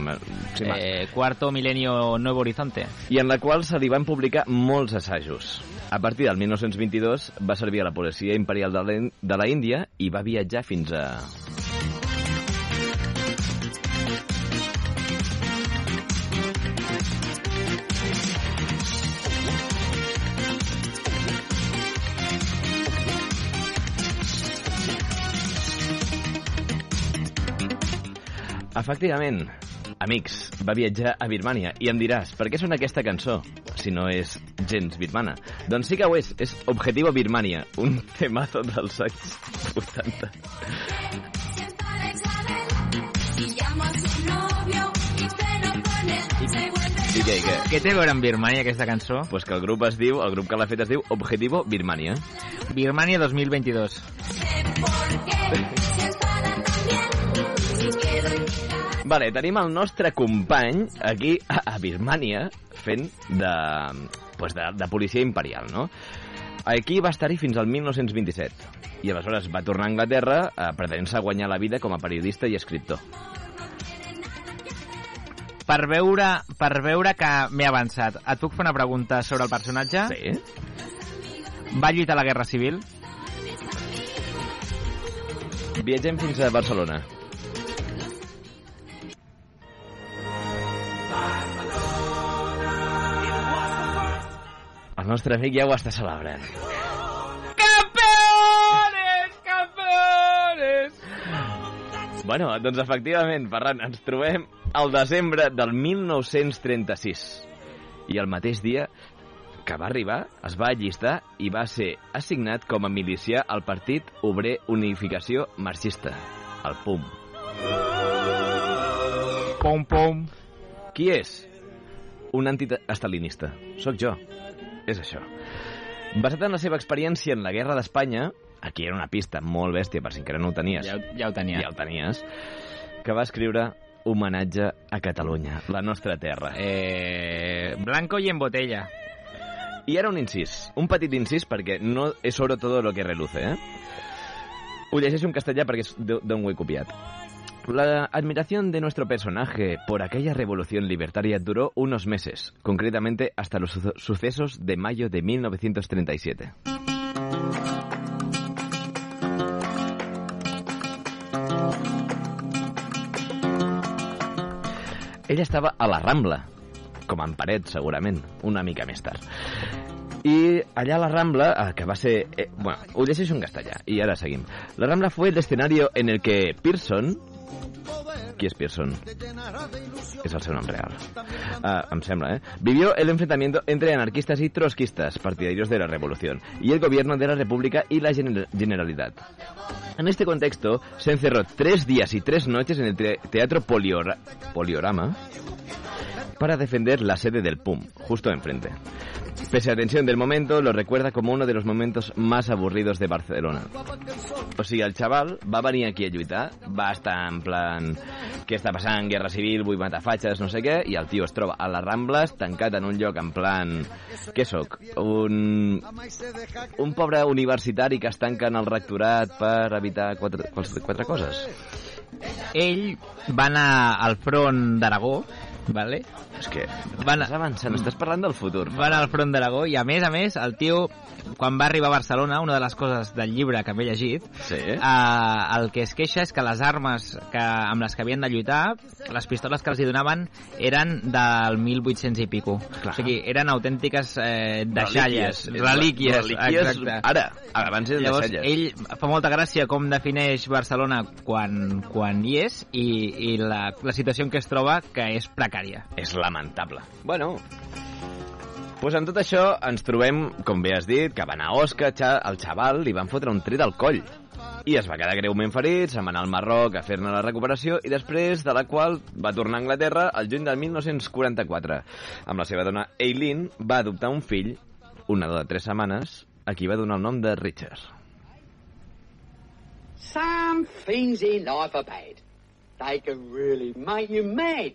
sí, eh... Cuarto milenio Nuevo Horizonte. i en la qual se li van publicar molts assajos. A partir del 1922 va servir a la policia imperial de la Índia i va viatjar fins a... Efectivament, amics, va viatjar a Birmània i em diràs, per què sona aquesta cançó si no és gens birmana? Doncs sí que ho és, és Objetivo Birmania, un temazo dels anys 80. Si llamo a su novio y te Què, què? Què té a veure amb Birmania, aquesta cançó? Pues que el grup es diu, el grup que l'ha fet es diu Objetivo Birmania. Birmania 2022. Vale, tenim el nostre company aquí a, a Birmania fent de, pues de, de policia imperial, no? Aquí va estar-hi fins al 1927 i aleshores va tornar a Anglaterra eh, pretenent-se guanyar la vida com a periodista i escriptor. Per veure, per veure que m'he avançat, et puc fer una pregunta sobre el personatge? Sí? Va lluitar a la Guerra Civil? Viatgem fins a Barcelona. Nostre amic ja ho està celebrant. Campeones! Campeones! Bueno, doncs efectivament, Ferran, ens trobem al desembre del 1936. I el mateix dia que va arribar, es va allistar i va ser assignat com a milicià al Partit Obrer Unificació Marxista, el PUM. Pom, pom. Qui és? Un antiestalinista. Soc jo. És això. Basat en la seva experiència en la Guerra d'Espanya, aquí era una pista molt bèstia, per si encara no ho tenies. Ja, ja ho tenia. ja ho tenies, que va escriure homenatge a Catalunya, la nostra terra. Eh, blanco y en botella. I ara un incís, un petit incís perquè no és sobre todo lo que reluce, eh? Ho llegeixo en castellà perquè és d'on ho he copiat. La admiración de nuestro personaje por aquella revolución libertaria duró unos meses, concretamente hasta los suce- sucesos de mayo de 1937. Ella estava a la Rambla, com en Paret, segurament, una mica més tard. I allà a la Rambla, eh, que va ser... Eh, bueno, ho en castellà, i ara seguim. La Rambla fue el escenario en el que Pearson... Qui és Pearson? És el seu nom real. Ah, em ¿eh? Vivió el enfrentamiento entre anarquistas y trotskistas, partidarios de la revolución, y el gobierno de la República y la Gener- Generalidad. En este contexto, se encerró tres días y tres noches en el te- Teatro Poliora- Poliorama para defender la sede del PUM, justo enfrente. Pese a la tensión del momento, lo recuerda como uno de los momentos más aburridos de Barcelona. O sigui, el xaval va venir aquí a lluitar, va estar en plan... Què està passant? Guerra civil, vull matar fatxes, no sé què, i el tio es troba a les Rambles, tancat en un lloc en plan... Què sóc? Un... Un pobre universitari que es tanca en el rectorat per evitar quatre, quatre, coses. Ell va anar al front d'Aragó, vale? És que Va anar, estàs avançant, estàs parlant del futur. va anar al front d'Aragó i, a més a més, el tio, quan va arribar a Barcelona, una de les coses del llibre que m'he llegit, Sí? eh, el que es queixa és que les armes que, amb les que havien de lluitar, les pistoles que els hi donaven, eren del 1800 i pico. Clar. O sigui, eren autèntiques eh, deixalles, Relíquies. relíquies, exacte. Ara, abans eren Llavors, deixalles. ell fa molta gràcia com defineix Barcelona quan, quan hi és i, i la, la situació en què es troba, que és precària. És lamentable. Bueno, pues amb tot això ens trobem, com bé has dit, que va anar a Oscar, xa, el xaval li van fotre un tret al coll. I es va quedar greument ferit, se'n va anar al Marroc a fer-ne la recuperació i després de la qual va tornar a Anglaterra el juny del 1944. Amb la seva dona Eileen va adoptar un fill, un nadó de 3 setmanes, a qui va donar el nom de Richard. Some things in life are bad. They can really make you mad.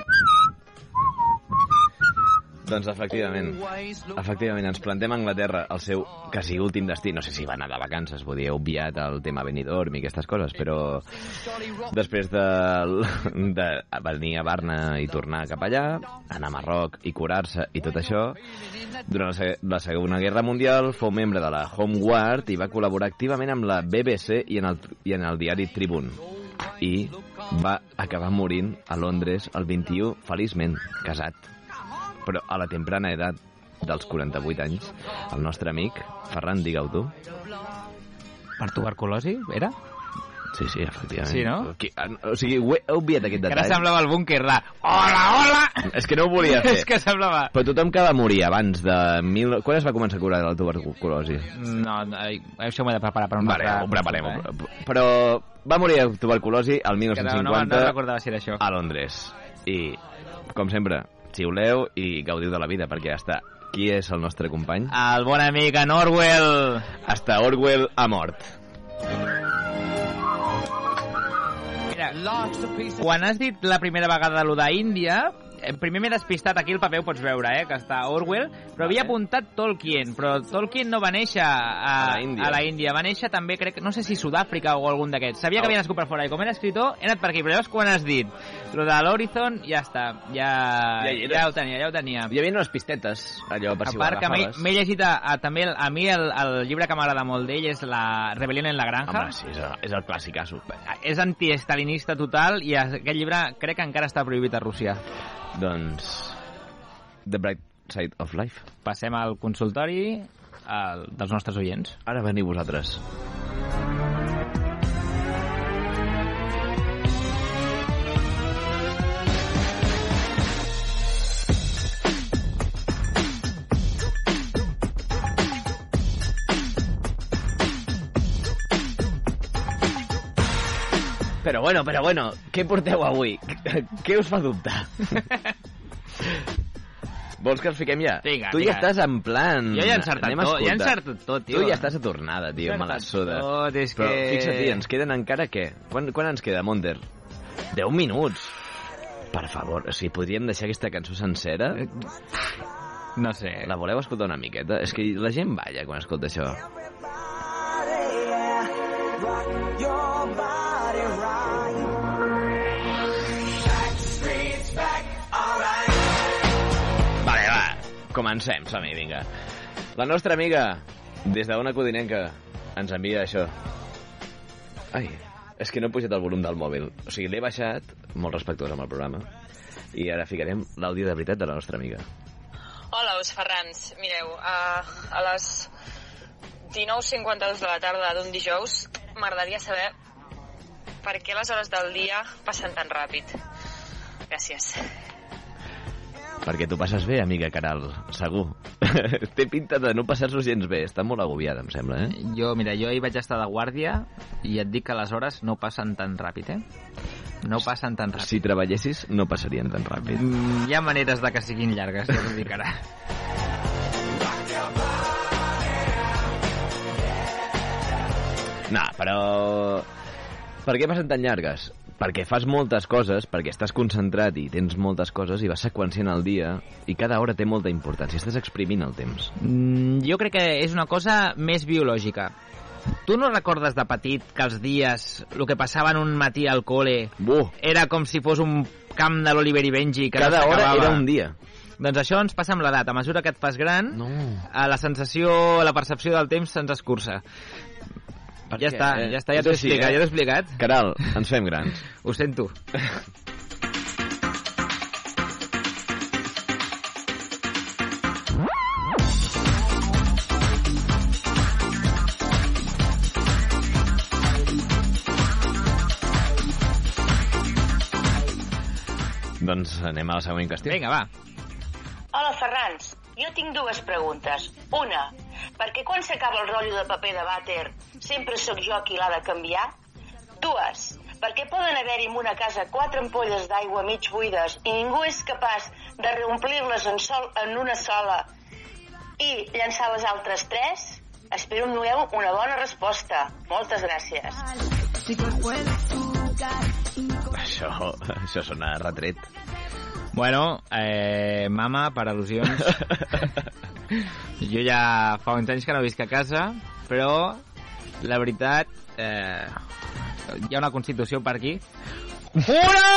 Doncs efectivament, efectivament, ens plantem a Anglaterra el seu quasi últim destí. No sé si va anar de vacances, podia obviat el tema Benidorm i aquestes coses, però després de, de venir a Barna i tornar cap allà, anar a Marroc i curar-se i tot això, durant la Segona Guerra Mundial fou membre de la Home Guard i va col·laborar activament amb la BBC i en el, i en el diari Tribune. I va acabar morint a Londres el 21, feliçment, casat. Però a la temprana edat dels 48 anys, el nostre amic, Ferran, digue-ho tu, Per tuberculosi, era? Sí, sí, efectivament. Sí, no? Qui- O sigui, ho he obviat aquest Que ara detall. semblava el búnquer, la... Hola, hola! És que no ho volia fer. És que semblava... Però tothom que va morir abans de... Mil... Quan es va començar a curar de la tuberculosi? No, no, ai, això m'ho he de preparar per una Vale, altra ho preparem. pre- Però va morir de tuberculosi al Eh? Que no, no, 1950 no recordava si era això. a Londres. I, com sempre, xiuleu i gaudiu de la vida, perquè ja està. Qui és el nostre company? El bon amic en Orwell. Hasta Orwell ha mort. Mira, quan has dit la primera vegada lo d'Índia, primer m'he despistat, aquí el paper ho pots veure, eh, que està Orwell, però havia apuntat Tolkien, però Tolkien no va néixer a, A la Índia. a la Índia, va néixer també, crec, no sé si Sud-àfrica o algun d'aquests. Sabia que havia nascut per fora, i com era escritor, he anat per aquí, però llavors quan has dit lo de l'Horizon, ja està, ja, Ja hi ja ho tenia, ja ho tenia. Hi havia unes pistetes, allò, per A si ho part que m'he agafaves. llegit a, a, també el, a mi el, el llibre que m'agrada molt d'ell és la Rebelión en la granja. Home, sí, és el, és el clàssicasso. És antiestalinista total i aquest llibre crec que encara està prohibit a Rússia. Doncs... The Bright Side of Life. Passem al consultori al, dels nostres oients. Ara veniu vosaltres. Però bueno, però bueno, què porteu avui? Què us fa dubtar? Vols que els fiquem ja? Vinga, tu ja vinga. estàs en plan... Jo ja he encertat tot, ja he encertat tot, tio. Tu ja estàs a tornada, tio, me la suda. tot, és Però que- fixa't, ens queden encara què? Quan, quan ens queda, Monder? 10 minuts. Per favor, o sigui, podríem deixar aquesta cançó sencera? No sé. La voleu escoltar una miqueta? És que la gent balla quan escolta això. Vale, comencem, som-hi, vinga. La nostra amiga, des d'una codinenca, ens envia això. Ai, és que no he pujat el volum del mòbil. O sigui, l'he baixat, molt respectuós amb el programa, i ara ficarem l'àudio de veritat de la nostra amiga. Hola, us Ferrans. Mireu, a, a les 19.52 de la tarda d'un dijous m'agradaria saber per què les hores del dia passen tan ràpid. Gràcies. Perquè tu passes bé, amiga Caral, segur. Té pinta de no passar-s'ho gens bé. Està molt agobiada, em sembla, eh? Jo, mira, jo hi vaig estar de guàrdia i et dic que les hores no passen tan ràpid, eh? No passen tan ràpid. Si treballessis, no passarien tan ràpid. Mm, hi ha maneres de que siguin llargues, ja t'ho dic ara. No, però... Per què passen tan llargues? Perquè fas moltes coses, perquè estàs concentrat i tens moltes coses i vas seqüenciant el dia i cada hora té molta importància. Estàs exprimint el temps. Mm, jo crec que és una cosa més biològica. Tu no recordes de petit que els dies, el que passava en un matí al col·le, Buh, era com si fos un camp de l'Oliver i Benji que cada no hora era un dia. Doncs això ens passa amb l'edat. A mesura que et fas gran, No. la sensació, la percepció del temps se'ns escurça. Per Ja què? està, Eh, ja està, ja t'ho he explicat, eh? ja t'ho he explicat. Caral, ens fem grans. Ho sento. doncs anem a la següent qüestió. Vinga, va. Hola, Ferrans. Jo tinc dues preguntes. Una, per què quan s'acaba el rotllo de paper de vàter sempre sóc jo qui l'ha de canviar? Dues, per què poden haver-hi en una casa quatre ampolles d'aigua mig buides i ningú és capaç de reomplir-les en, sol, en una sola i llançar les altres tres? Espero que doneu una bona resposta. Moltes gràcies. Això, això sona a retret. Bueno, eh, mama, per al·lusions. jo ja fa uns anys que no visc a casa, però la veritat, eh, hi ha una constitució per aquí. ¡Juro!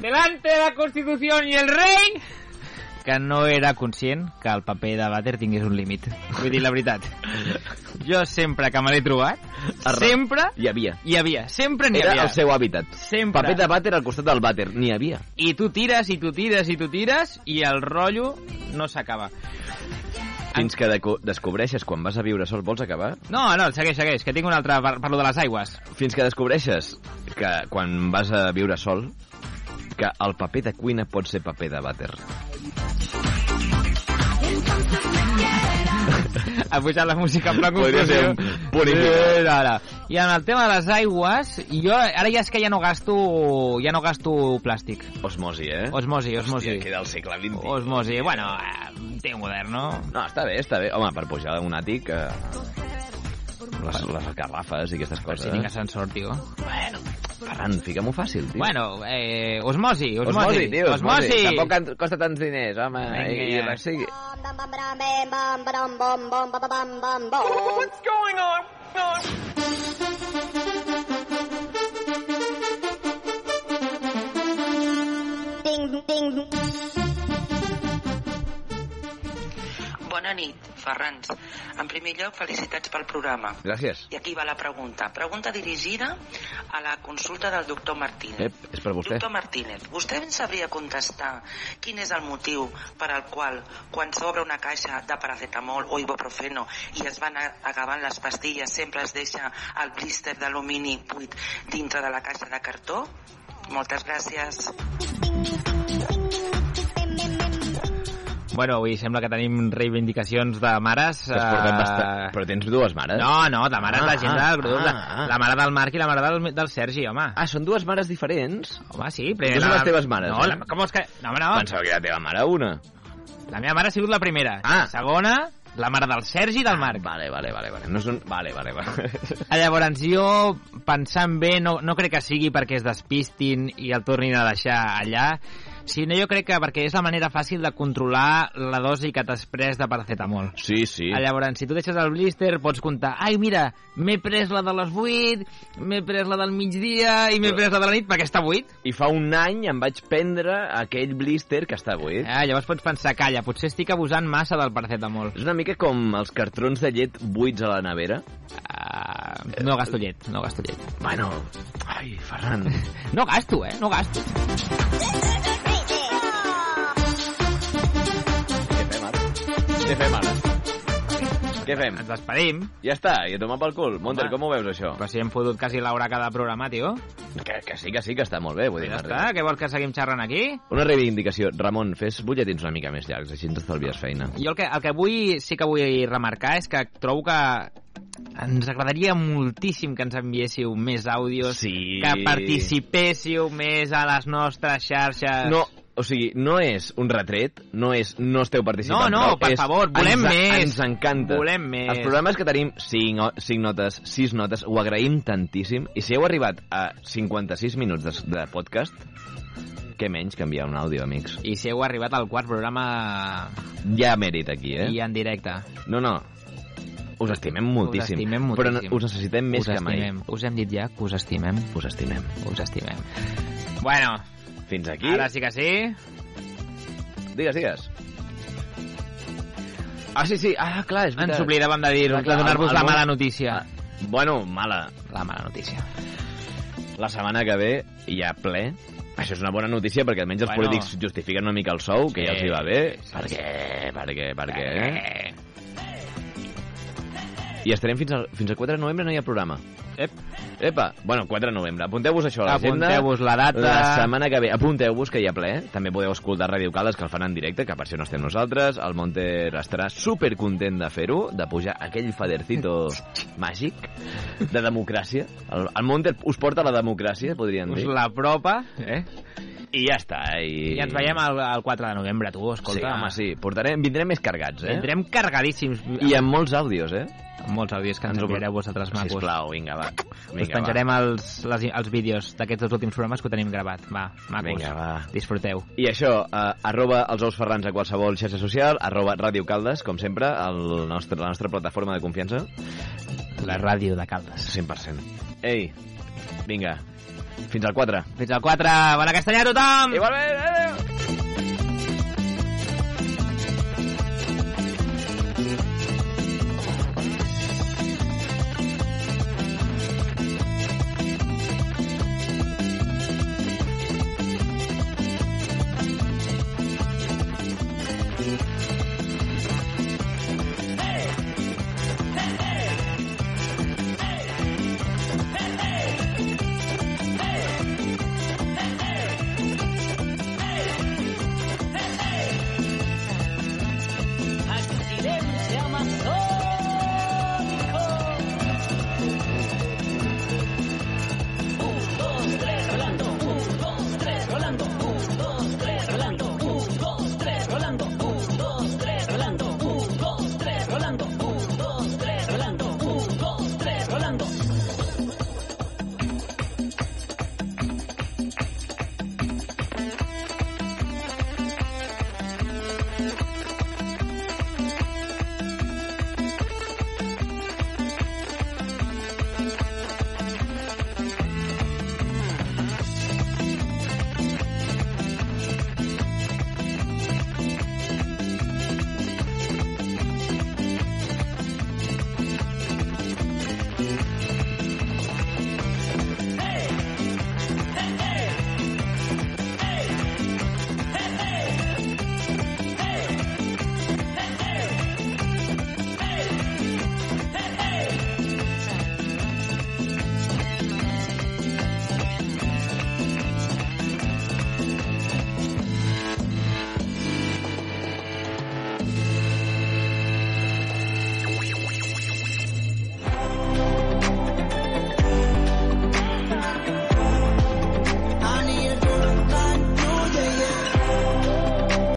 Delante de la Constitución y el rey! Que no era conscient que el paper de vàter tingués un límit. Vull dir la veritat. Jo sempre que me l'he trobat, Arre- sempre Hi havia. hi havia. Sempre n'hi Era havia. el seu hàbitat. Sempre. Paper de vàter al costat del vàter. N'hi havia. I tu tires, i tu tires, i tu tires, i el rotllo no s'acaba. Fins que deco- descobreixes quan vas a viure sol, vols acabar? No, no, segueix, segueix, que tinc un altre, par parlo de les aigües. Fins que descobreixes que quan vas a viure sol, que el paper de cuina pot ser paper de vàter. Ha pujat la música en plan Podria confusió. i final. no, no. I en el tema de les aigües, jo ara ja és que ja no gasto, ja no gasto plàstic. Osmosi, eh? Osmosi, osmosi. Hòstia, queda al segle XX. Osmosi, bueno, eh, té un modern, no? No, està bé, està bé. Home, per pujar un àtic... Eh, les, les garrafes i aquestes coses. Si tinc ascensor, tio. Bueno, Ferran, fica-m'ho fàcil, tio. Bueno, eh, osmosi, osmosi. Osmosi, tio, osmosi. osmosi. Tampoc costa tants diners, home. Vinga, I, i ja. res, sí. What's going on? Bona nit, Ferrans. En primer lloc, felicitats pel programa. Gràcies. I aquí va la pregunta. Pregunta dirigida a la consulta del doctor Martínez. Ep, és per vostè. Doctor Martínez, vostè ens sabria contestar quin és el motiu per al qual quan s'obre una caixa de paracetamol o ibuprofeno i es van acabant les pastilles sempre es deixa el blister d'alumini buit dintre de la caixa de cartó? Moltes gràcies. Bueno, avui sembla que tenim reivindicacions de mares. Que es porten eh, bastant... Però tens dues mares? No, no, de mares Ah, la gent ah, del grup. ah, ah. La mare del Marc i la mare del, del Sergi, home. Ah, són dues mares diferents? Home, sí. Però No són les teves mares, No, eh? la, com és que... No, home, no. Pensava que era la teva mare una. La meva mare ha sigut la primera. Ah. Segona, la mare del Sergi i del Marc. Vale, vale, vale. vale. No són... Vale, vale, vale. Ah, Llavors, jo, pensant bé, no, no crec que sigui perquè es despistin i el tornin a deixar allà, sinó jo crec que perquè és la manera fàcil de controlar la dosi que t'has pres de paracetamol. Sí, sí. Ah, Llavors, si tu deixes el blister, pots comptar, ai, mira, m'he pres la de les 8, m'he pres la del migdia i m'he pres la de la nit perquè està buit. I fa un any em vaig prendre aquell blister que està buit. Ah, llavors pots pensar, calla, potser estic abusant massa del paracetamol. És una mica com els cartrons de llet buits a la nevera. Ah, no gasto llet, no gasto llet. Bueno, ai, Ferran. No gasto, eh, no gasto. Què fem ara? Què fem? Ens despedim. Ja està, i a tomar pel cul. Monter, com ho veus, això? Però si hem fotut quasi l'hora cada programa, tio. Que, que sí, que sí, que està molt bé. Vull dir, Ja està, què vols que seguim xerrant aquí? Una reivindicació. Ramon, fes butlletins una mica més llargs, així ens estalvies feina. Jo el que, el que vull, sí que vull remarcar és que trobo que ens agradaria moltíssim que ens enviéssiu més àudios, Sí. que participéssiu més a les nostres xarxes. No, o sigui, no és un retret, no és no esteu participant No, no, per és, favor, volem ens, més. Ens encanta. Volem més. Els programes que tenim 5, 5 notes, 6 notes, ho agraïm tantíssim. I si heu arribat a 56 minuts de, de podcast, què menys que enviar un àudio, amics. I si heu arribat al quart programa ha mèrit aquí, eh? i en directe. No, no. Us estimem moltíssim. Us estimem Però moltíssim. no- us necessitem més us que mai. estimem. Us hem dit ja que us estimem. Us estimem. Us estimem. Bueno, Fins aquí. ara sí que sí. Digues, digues. Ah, sí, sí. Ah, clar, és veritat. Ens oblidàvem de dir de donar-vos la mala notícia. Ah, bueno, mala. La mala notícia. La setmana que ve hi ha ple. Això és una bona notícia perquè almenys els Bueno. polítics justifiquen una mica el sou, que Sí, ja els hi va bé. sí, sí. què? Per què? Per què? Eh. I estarem fins al, fins al 4 de novembre, no hi ha programa. Ep. Epa, bueno, 4 de novembre. Apunteu-vos això a l'agenda. Apunteu-vos la data. La setmana que ve. Apunteu-vos que hi ha ple. També podeu escoltar Ràdio Caldes, que el fan en directe, que per això no estem nosaltres. El Monter estarà super content de fer-ho, de pujar aquell fadercito màgic de democràcia. El, el Monter us porta a la democràcia, podríem Us dir. l'apropa, eh? I ja està. I, I ens veiem el, el 4 de novembre, tu, escolta. Sí, home, sí. Portarem, vindrem més cargats, eh? Vindrem cargadíssims. I amb molts àudios, eh? amb molts àudios que ens enviareu vosaltres macos. Sisplau, vinga, va. Us Vinga, penjarem va. els, les, els vídeos d'aquests dos últims programes que ho tenim gravat. Va, macos. Vinga, va. Disfruteu. I això, eh, arroba els ous ferrans a qualsevol xarxa social, arroba Ràdio Caldes, com sempre, el nostre, la nostra plataforma de confiança. La ràdio de Caldes. 100%. Ei, vinga, fins al 4. Fins al 4. Bona castanya a tothom! Igualment, adéu!